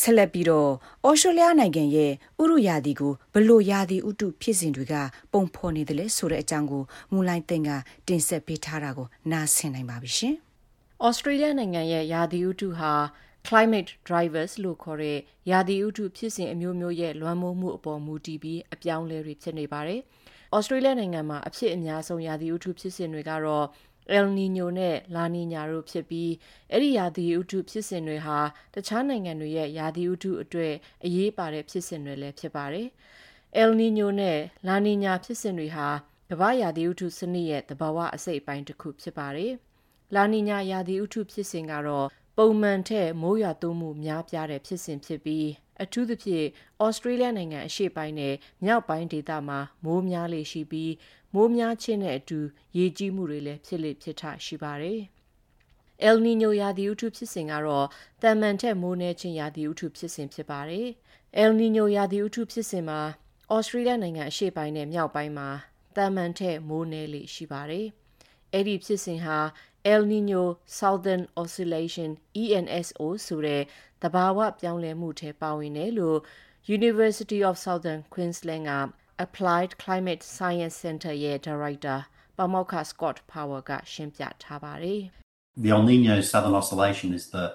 ဆက်လက်ပြီးတော့ဩစတြေးလျနိုင်ငံရဲ့ဥရုယာတီကိုဘလို့ယာတီဥတုဖြစ်စဉ်တွေကပုံဖော်နေတယ်လဲဆိုတဲ့အကြောင်းကိုမူလိုင်းသိန်းကတင်ဆက်ပေးထားတာကိုနားဆင်နိုင်ပါပြီရှင်။ဩစတြေးလျနိုင်ငံရဲ့ယာတီဥတုဟာ climate drivers လို့ခေါ်တဲ့ရာသီဥတုဖြစ်စဉ်အမျိုးမျိုးရဲ့လွှမ်းမိုးမှုအပေါ်မူတည်ပြီးအပြောင်းလဲတွေဖြစ်နေပါတယ်။ဩစတြေးလျနိုင်ငံမှာအဖြစ်အများဆုံးရာသီဥတုဖြစ်စဉ်တွေကတော့ El Niño နဲ့ La Niña တို့ဖြစ်ပြီးအဲ့ဒီရာသီဥတုဖြစ်စဉ်တွေဟာတခြားနိုင်ငံတွေရဲ့ရာသီဥတုအတွက်အရေးပါတဲ့ဖြစ်စဉ်တွေလည်းဖြစ်ပါတယ်။ El Niño နဲ့ La Niña ဖြစ်စဉ်တွေဟာကမ္ဘာရာသီဥတုစနစ်ရဲ့သဘာဝအစိတ်အပိုင်းတစ်ခုဖြစ်ပါတယ်။ La Niña ရာသီဥတုဖြစ်စဉ်ကတော့ပုံမှန်ထက်မိုးရွာသွန်းမှုများပြားတဲ့ဖြစ်စဉ်ဖြစ်ပြီး အထူးသဖြင့်ဩစတြေးလျနိုင်ငံအရှေ့ပိုင်းနဲ့မြောက်ပိုင်းဒေသမှာမိုးများလေရှိပြီးမိုးများခြင်းနဲ့အတူရေကြီးမှုတွေလည်းဖြစ်လေဖြစ်ထရှိပါတယ်။ El Niño ရာသီဥတုဖြစ်စဉ်ကတော့တန်မှန်ထက်မိုးနှဲခြင်းရာသီဥတုဖြစ်စဉ်ဖြစ်ပါတယ်။ El Niño ရာသီဥတုဖြစ်စဉ်မှာဩစတြေးလျနိုင်ငံအရှေ့ပိုင်းနဲ့မြောက်ပိုင်းမှာတန်မှန်ထက်မိုးနှဲလေရှိပါတယ်။အဲ့ဒီဖြစ်စဉ်ဟာ El Niño Southern Oscillation ENSO ဆိုတဲ့တဘာဝပြောင်းလဲမှုထဲပါဝင်တယ်လို့ University of Southern Queensland က Applied Climate Science Center ရဲ့ Director ပါမောက္ခ Scott Power ကရှင်းပြထားပါတယ်။ The El Niño Southern Oscillation is the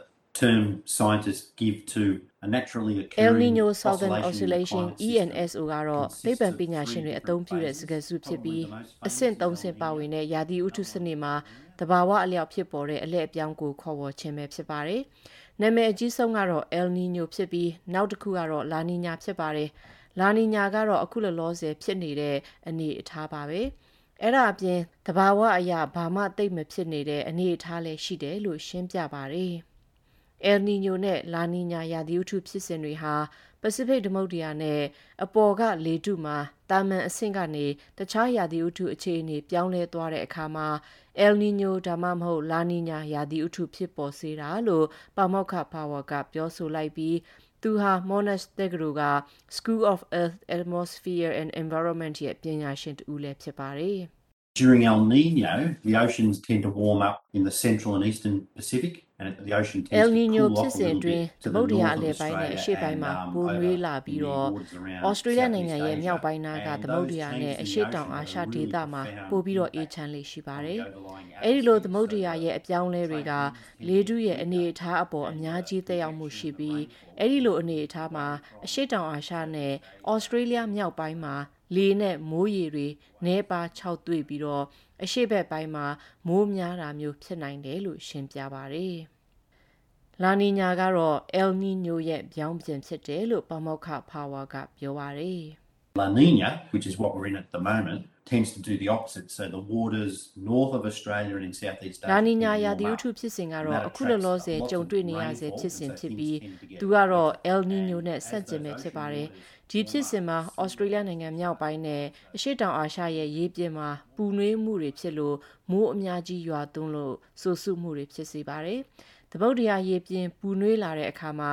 term scientists give to a naturally occurring El Niño Southern Oscillation ENSO ကတော့သိပ္ပံပညာရှင်တွေအသုံးပြုတဲ့စကားစုဖြစ်ပြီးအဆင့်၃ဆင့်ပါဝင်တဲ့ရာသီဥတုစနစ်မှာ တဘာဝအလျောက်ဖြစ်ပေါ်တဲ့အလဲအပြောင်းကိုခေါ်ဝေါ်ခြင်းပဲဖြစ်ပါတယ်။နာမည်အကြီးဆုံးကတော့ El Niño ဖြစ်ပြီးနောက်တစ်ခုကတော့ La Niña ဖြစ်ပါတယ်။ La Niña ကတော့အခုလောလောဆယ်ဖြစ်နေတဲ့အနေအထားပါပဲ။အဲ့ဒါအပြင်တဘာဝအရာဘာမှတိတ်မဖြစ်နေတဲ့အနေအထားလည်းရှိတယ်လို့ရှင်းပြပါတယ်။ El Niño နဲ့ La Niña ရာသီဥတုဖြစ်စဉ်တွေဟာပစိဖိတ်သမုဒ္ဒရာနဲ့အပေါ်ကလေထုမှာတာမန်အဆင့်ကနေတခြားရာသီဥတုအခြေအနေပြောင်းလဲသွားတဲ့အခါမှာ El Niño ဒါမှမဟုတ် La Niña ရာသီဥတုဖြစ်ပေါ်စေတာလို့ပါမောက္ခ Power ကပြောဆိုလိုက်ပြီးသူဟာ Monash တက္ကသိုလ်က School of Earth Atmosphere and Environment ရဲ့ပညာရှင်တူလည်းဖြစ်ပါတယ်။ During El Nino, the oceans tend to warm up in the central and eastern Pacific. and the ocean tends El Nino ဖြစ်စဉ်အတွင်းသမုဒ္ဒရာအလယ်ပိုင်းနဲ့အရှေ့ပိုင်းမှာပိုနွေးလာပြီးတော့ဩစတြေးလျနိုင်ငံရဲ့မြောက်ပိုင်းနားကသမုဒ္ဒရာနဲ့အရှေ့တောင်အာရှဒေသမှာပိုပြီးတော့အေးချမ်းလေးရှိပါတယ်။အဲဒီလိုသမုဒ္ဒရာရဲ့အပြောင်းလဲတွေကလေထုရဲ့အနေအထားအပေါ်အများကြီးသက်ရောက်မှုရှိပြီးအဲဒီလိုအနေအထားမှာအရှေ့တောင်အာရှနဲ့ဩစတြေးလျမြောက်ပိုင်းမှာ လေနဲ့မိုးရေတွေနှဲပါ6တွေ့ပြီးတော့အရှိဘက်ပိုင်းမှာမိုးများတာမျိုးဖြစ်နိုင်တယ်လို့ရှင်းပြပါရယ်။လာနီညာကတော့ El Niño ရဲ့ပြောင်းပြန်ဖြစ်တယ်လို့ပမောက္ခ Power ကပြောပါရယ်။ La Nina, which is what we're in at the moment, tends to do the opposite. So the waters north of Australia and in southeast Asia. လာနီညာရာသီဥတုဖြစ်စဉ်ကတော့အခုလောလောဆယ်ကြုံတွေ့နေရဆဲဖြစ်စဉ်ဖြစ်ပြီးသူကတော့ El Niño နဲ့ဆက်ကျင်ပဲဖြစ်ပါတယ်။ဒီဖြစ်စဉ်မှာဩစတြေးလျနိုင်ငံမြောက်ပိုင်းနဲ့အရှေ့တောင်အာရှရဲ့ရေပြင်မှာပူနွေးမှုတွေဖြစ်လို့မိုးအများကြီးရွာသွန်းလို့ဆူဆူမှုတွေဖြစ်စေပါတယ်။သမုဒ္ဒရာရေပြင်ပူနွေးလာတဲ့အခါမှာ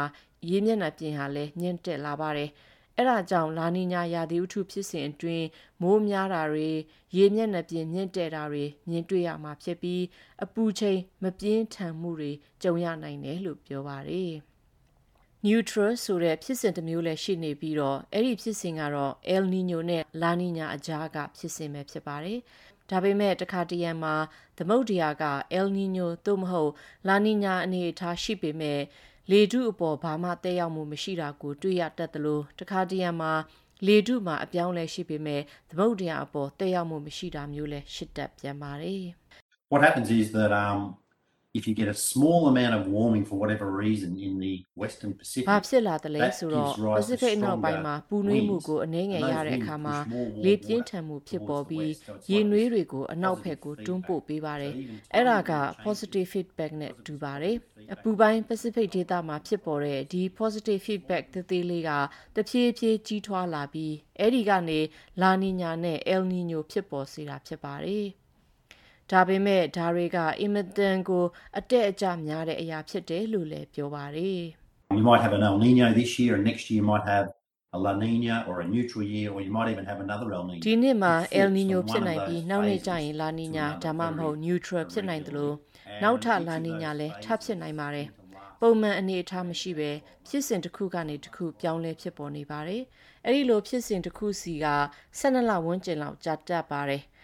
ရေမျက်နှာပြင်ဟာလည်းညှင့်တက်လာပါတယ်။ အဲ့ဒါကြောင့်လာနီညာရာသီဥတုဖြစ်စဉ်အတွင်းမိုးများတာတွေရေမျက်နှာပြင်မြင့်တက်တာတွေမြင်တွေ့ရမှာဖြစ်ပြီးအပူချိန်မပြင်းထန်မှုတွေကြုံရနိုင်တယ်လို့ပြောပါတယ်။ neutral ဆိုတဲ့ဖြစ်စဉ်တစ်မျိုးလည်းရှိနေပြီးတော့အဲ့ဒီဖြစ်စဉ်ကတော့ El Niño နဲ့ La Niña အကြားကဖြစ်စဉ်ပဲဖြစ်ပါတယ်။ဒါပေမဲ့တခါတရံမှာသမုဒ္ဒရာက El Niño သို့မဟုတ် La Niña အနေအထားရှိပေမဲ့ လေထုအပေါ်ဘာမှတက်ရောက်မှုမရှိတာကိုတွေ့ရတတ်သလိုတခါတရံမှာလေထုမှာအပြောင်းလဲရှိပေမဲ့သမုဒ္ဒရာအပေါ်တက်ရောက်မှုမရှိတာမျိုးလည်းရှိတတ်ပြန်ပါတယ် What happens is that um if you get a small amount of warming for whatever reason in the western Pacific ဘာဖြစ်လာတယ်လဲဆိုတော့ Pacific အနောက်ပိုင်းမှာပူနွေးမှုကိုအနည်းငယ်ရတဲ့အခါမှာလေပြင်းထန်မှုဖြစ်ပေါ်ပြီးရေနွေးတွေကိုအနောက်ဘက်ကိုတွန်းပို့ပေးပါတယ်အဲ့ဒါက positive feedback နဲ့တူပါတယ်အပူပိုင်း Pacific ဒေသမှာဖြစ်ပေါ်တဲ့ဒီ positive feedback သေးသေးလေးကတဖြည်းဖြည်းကြီးထွားလာပြီးအဲ့ဒီကနေလာနီညာနဲ့ El Niño ဖြစ်ပေါ်စေတာဖြစ်ပါတယ် ဒါပေမဲ့ဒါတွေကအင်မတန်ကိုအတက်အကျများတဲ့အရာဖြစ်တယ်လို့လည်းပြောပါတယ် You might have an El Nino this year and next year you might have a La Nina or a neutral year or you might even have another El Nino ဒီနှစ်မှာ El Nino ဖြစ်နိုင်ပြီးနောက်နှစ်ကျရင် La Nina ဒါမှမဟုတ် neutral ဖြစ်နိုင်တယ်လို့နောက်ထပ် La Nina လည်းထပ်ဖြစ်နိုင်ပါတယ်ပုံမှန်အနေအထားမရှိဘဲဖြစ်စဉ်တစ်ခုကနေတစ်ခုပြောင်းလဲဖြစ်ပေါ်နေပါတယ်။အဲ့ဒီလိုဖြစ်စဉ်တစ်ခုစီက12လဝန်းကျင်လောက်ကြာတက်ပါတယ်။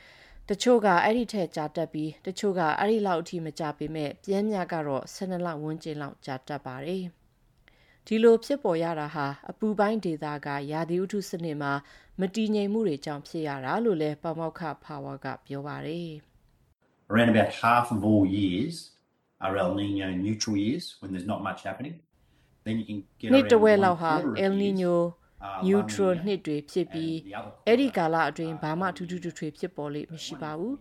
တချို့ကအဲ့ဒီထက်ကြာတက်ပြီးတချို့ကအဲ့ဒီလောက်အထိမကြာပေမဲ့ပြင်းမြကတော့12လဝန်းကျင်လောက်ကြာတက်ပါတယ်။ဒီလိုဖြစ်ပေါ်ရတာဟာအပူပိုင်းဒေသကရာသီဥတုစနစ်မှာမတည်ငြိမ်မှုတွေကြောင့်ဖြစ်ရတာလို့လည်းပမောက္ခဖာဝါကပြောပါတယ် Around about half of all years are El Nino neutral years when there's not much happening. Then you can get နှစ်တဝက် around လောက် one ဟာ quarter of El years Nino are La neutral Nina, နှစ်တွေဖြစ်ပြီး and the other အဲ့ဒီ quarter ကာလအတွင်းဘာမှထူးထူးထွေထွေဖြစ်ပေါ်လိမ့်မရှိပါဘူး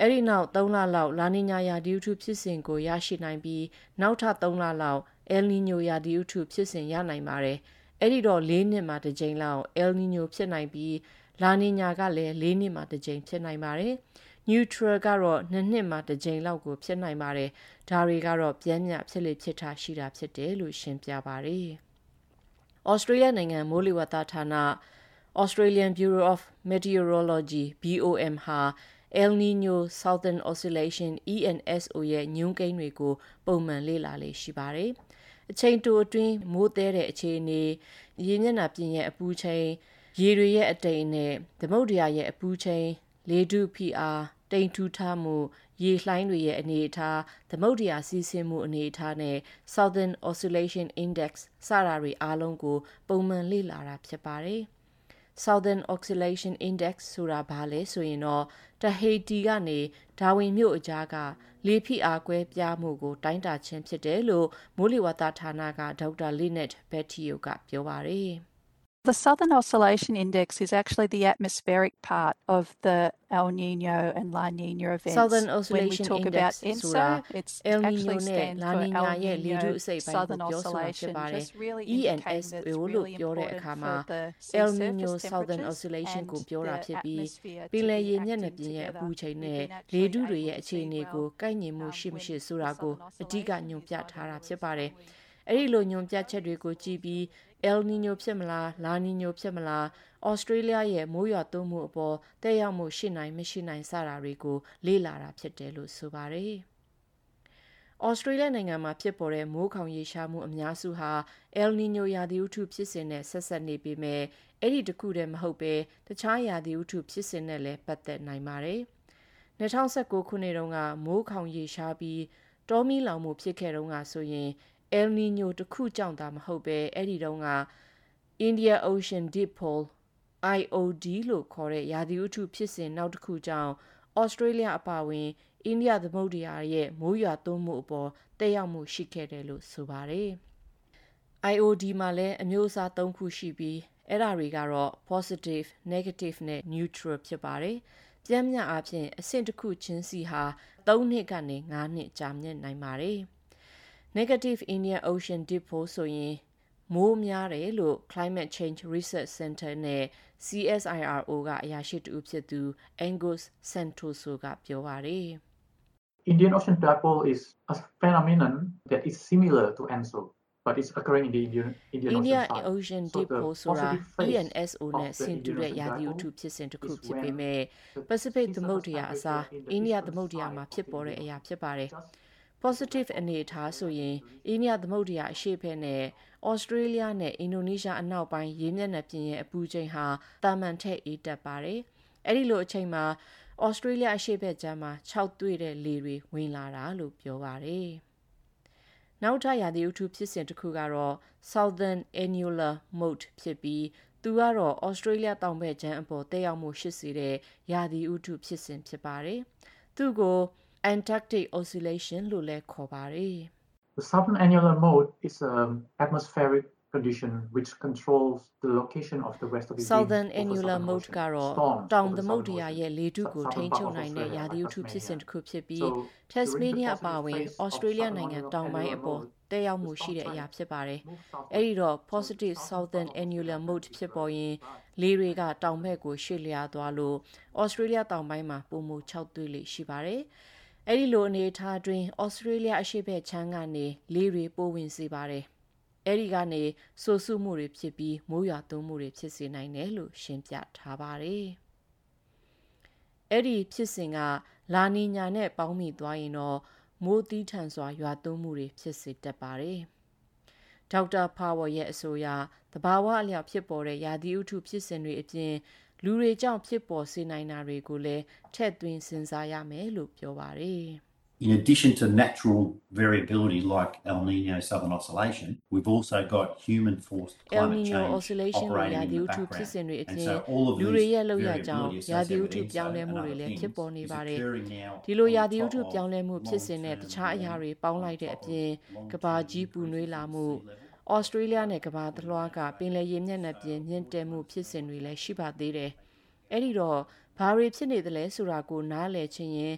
အဲ့ဒီနောက်3လလောက်လာနီညာယာဒီဥထုဖြစ်စဉ်ကိုရရှိနိုင်ပြီးနောက်ထပ်3လလောက် El Nino ယာဒီဥထုဖြစ်စဉ်ရနိုင်ပါတယ်အဲ့ဒီတော့၄နှစ်မှတစ်ကြိမ်လောက် El Nino ဖြစ်နိုင်ပြီးလာနီညာကလည်း၄နှစ်မှတစ်ကြိမ်ဖြစ်နိုင်ပါတယ် neutral ကတော့နှစ်နှစ်မှတစ်ကြိမ်လောက်ကိုဖြစ်နိုင်ပါတယ်ဒါတွေကတော့ပြင်းပြဖြစ်လေဖြစ်တာရှိတာဖြစ်တယ်လို့ရှင်းပြပါတယ် ဩစတြေးလျနိုင်ငံမိုးလေဝသဌာန Australian Bureau of Meteorology BOM ဟာ El Nino Southern Oscillation ENSO ရဲ့ညွန်းကိန်းတွေကိုပုံမှန်လေ့လာလေ့ရှိပါတယ်။အချိန်တိုအတွင်းမိုးသေးတဲ့အခြေအနေရေမျက်နှာပြင်ရဲ့အပူချိန်ရေတွေရဲ့အတိမ်နဲ့သမုဒ္ဒရာရဲ့အပူချိန်လေထုဖိအားတိမ်ထူထားမှု ရေလှိုင်းတွေရဲ့အနေအထားသမုဒ္ဒရာစီးဆင်းမှုအနေအထားနဲ့ Southern Oscillation Index စတာတွေအားလုံးကို ပုံမှန်လေ့လာတာဖြစ်ပါတယ်။ Southern Oscillation Index ဆိုတာဘာလဲဆိုရင်တော့တဟေတီကနေဒါဝင်မြို့အကြားကလေဖိအားကွဲပြားမှုကို တိုင်းတာခြင်းဖြစ်တယ်လို့မိုးလေဝသဌာနကဒေါက်တာ Linet Bettio ကပြောပါတယ်။ The Southern Oscillation Index is actually the atmospheric part of the El Nino and La Nina events. Southern when we Oscillation talk Index aboutဆိုတာ ENSO, it's El Nino actually နဲ့ stands La for Nina El ရဲ့လေထု Nino အစိတ်ပိုင်း Southern ကိုပြောဆိုတာဖြစ် Oscillation, ပါတယ် just really indicating that it's ENSO လို့ really ပြောတဲ့ important အခါမှာ for the sea El surface Nino Southern temperatures Oscillation and ကိုပြောတာ the ဖြစ်ပြီး atmosphere ပင်လယ် to ရေ be မျက်နှာ acting ပြင်ရဲ့အ together. ပူချိန် We've နဲ့ been လေ actually ထုတွေ able ရဲ့ to အခြေ see အနေ well, ကိုကိုက်ညီမှု um, ရှိမရှိ when ဆိုတာ the ကို Southern အဓိက Oscillation ညွှန် is ပြ low, ထားတာ then ဖြစ် we're ပါတယ် following အဲ့ဒီလိုညွန်ပြချက်တွေကိုကြည့်ပြီး El Nino ဖြစ်မလား La Nina ဖြစ်မလား Australia ရဲ့မိုးရွာသွန်းမှုအပေါ်တက်ရောက်မှုရှိနိုင်မရှိနိုင်စတာတွေကို လေ့လာတာဖြစ်တယ်လို့ဆိုပါတယ်။ Australia နိုင်ငံမှာဖြစ်ပေါ်တဲ့မိုးခေါင်ရေရှားမှုအများစုဟာ El Nino ရာသီဥတုဖြစ်စဉ်နဲ့ဆက်ဆက်နေပေမဲ့အဲ့ဒီတခုတည်းမဟုတ်ပဲတခြားရာသီဥတုဖြစ်စဉ်နဲ့လည်းပတ်သက်နိုင်ပါတယ်။2019ခုနှစ်တုန်းကမိုးခေါင်ရေရှားပြီးတောမီလောင်မှုဖြစ်ခဲ့တုန်းကဆိုရင် El Nino တစ်ခုကြောင့်သာမဟုတ်ပဲအဲ့ဒီတုန်းက India Ocean Dipole IOD လို့ခေါ်တဲ့ရာသီဥတုဖြစ်စဉ်နောက်တစ်ခုကြောင့် Australia အပါအဝင်အိန္ဒိယသမုဒ္ဒရာရဲ့မိုးရွာသွန်းမှုအပေါ်တက်ရောက်မှုရှိခဲ့တယ်လို့ဆိုပါတယ်။ IOD မှာလည်းအမျိုးအစား၃ခုရှိပြီးအဲ့ဒါတွေကတော့ positive, negative နဲ့ neutral ဖြစ်ပါတယ်။ပြင်းပြအားဖြင့်အဆင့်တစ်ခုချင်းစီဟာ3နှစ်ကနေ5နှစ်ကြာမြင့်နိုင်ပါတယ်။ negative Indian Ocean Dipole ဆိုရင်မိုးများတယ်လို့ Climate Change Research Center နဲ့ CSIRO ကအရာရှိတူဖြစ်သူ Angus Santoso ကပြောပါတယ် Indian Ocean dipole is a phenomenon that is similar to ENSO, but it's occurring in the Indian, Indian India Ocean side. Ocean So the Dipole ဆိုတာ positive phase ENSO နဲ့ of the ဆင်တူတဲ့ Indian ရာသီဥ Ocean တု dipole ဖြစ်စဉ်တစ်ခု is ဖြစ်ပေ when မဲ့ the Pacific sea သမုဒ္ဒရာအစား surface temperature in the အိန္ဒိယ eastern သမုဒ္ဒရာ side မှာ of ဖြစ် the ပေါ်တဲ့ Indian အရာဖြစ်ပါတယ် Just positive အနေအထားဆိုရင်အိန္ဒိယသမုဒ္ဒရာအရှေ့ဘက်နဲ့ Australia နဲ့ Indonesia အနောက်ပိုင်းရေမျက်နှာပြင်ရဲ့အပူချိန်ဟာတာမန်ထက်အေးတက်ပါတယ်။အဲ့ဒီလိုအချိန်မှာ Australia အရှေ့ဘက်ကျမ်းမှာ6တွေ့တဲ့လေတွေဝင်လာတာလို့ပြောပါတယ်။နောက်ထပ်ရာသီဥတုဖြစ်စဉ်တစ်ခုကတော့ Southern Annular Mode ဖြစ်ပြီးသူကတော့ Australia တောင်ဘက်ကျမ်းအပေါ်တက်ရောက်မှုရှိစေတဲ့ရာသီဥတုဖြစ်စဉ်ဖြစ်ပါတယ်။သူ့ကို Antarctic Oscillation လို့လည်းခေါ်ပါတယ် The southern annular mode is an atmospheric condition which controls the location of the westerly winds Southern over Annular southern Mode ocean. ကတော့ Storms တောင် over သမုဒ္ဒ southern ရာ ocean. ရဲ့လေထုကို Southern ထိန်း part ချုပ် of နိုင်တဲ့ Australia ရာသီဥ like တုဖြစ်စဉ်တစ်ခုဖြစ်ပြီး So, during the Tasmania positive အပါအဝင် phase of Australia southern နိုင်ငံ annular တောင်ပိုင်းအပေါ် mode, တက်ရောက်မှု the ရှိတဲ့အရာ storm ဖြစ်ပါတယ် move southward. အဲ့ဒီတော့ So, positive southern southern part of annular Australia mode is ဖြစ်ပေါ်ရင် dry. လေတွေကတောင်ဘက်ကိုရွှေ့လျားသွားလို့ Australia တောင်ပိုင်းမှာပုံမှု6သွေးလေရှိပါတယ် အဲ့ဒီလိုအနေအထားအတွင်း Australia အရှေ့ဘက်ခြမ်းကနေလေတွေပိုးဝင်စေပါတယ်အဲ့ဒီကနေဆိုဆုမှုတွေဖြစ်ပြီးမိုးရွာသွန်းမှုတွေဖြစ်စေနိုင်တယ်လို့ရှင်းပြထားပါတယ်။အဲ့ဒီဖြစ်စဉ်ကလာနီညာနဲ့ပေါင်းမိသွားရင်တော့မိုးသီးထန်စွာရွာသွန်းမှုတွေဖြစ်စေတတ်ပါတယ်။ဒေါက်တာဖာဝါရဲ့အဆိုအရသဘာဝအလျောက်ဖြစ်ပေါ်တဲ့ရာသီဥတုဖြစ်စဉ်တွေအပြင် လူတွေကြောင့်ဖြစ်ပေါ်စေနိုင်တာတွေကိုလည်းထည့်သွင်းစဉ်းစားရမယ်လို့ပြောပါတယ်။ In addition to natural variability like El Nino Southern Oscillation, we've also got human forced El climate Nino change Oscillation နဲ့ operating ရာ in သီ the ဥတုဖြစ်စဉ် background. တွေအ And ပြင် so all of လူ these တွေရဲ့လောက်ရကြောင်း variability ရာသီဥ associated တု with ပြောင်းလဲ ENSO မှု and တွေ other လည်း things ဖြစ်ပေါ်နေ is ပါတယ် occurring now ဒီလို on ရာ top သီဥတု of ပြောင်းလဲမှုဖြစ်စဉ်နဲ့ long-term တခြားအရာတွေ warming, ပေါင်းလိုက်တဲ့အပြင် on top of ကဘာ long-term ကြီးပူနွေးလာမှု increases in sea level. ဩစတြေးလျနဲ့ကဘာသလွှားကပင်လယ်ရေမျက်နှာပြင်မြင့်တက်မှုဖြစ်စဉ်တွေလည်းရှိပါသေးတယ်။အဲ့ဒီတော့ဘာတွေဖြစ်နေသလဲဆိုတာကိုနားလည်ခြင်းရင်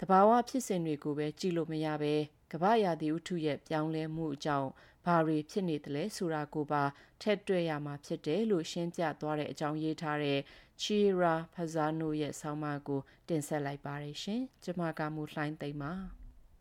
တဘာဝဖြစ်စဉ်တွေကိုပဲကြည့်လို့မရပဲကဘာရာသီဥတုရဲ့ပြောင်းလဲမှုအကြောင်းဘာတွေဖြစ်နေသလဲဆိုတာကိုပါထက်တွေ့ရမှာဖြစ်တယ်လို့ရှင်းပြသွားတဲ့အကြောင်းရေးထားတဲ့ Chira Fazano ရဲ့ဆောင်းပါးကိုတင်ဆက်လိုက်ပါတယ်ရှင်။ကျွန်မကမူလှိုင်းသိမ့်ပါ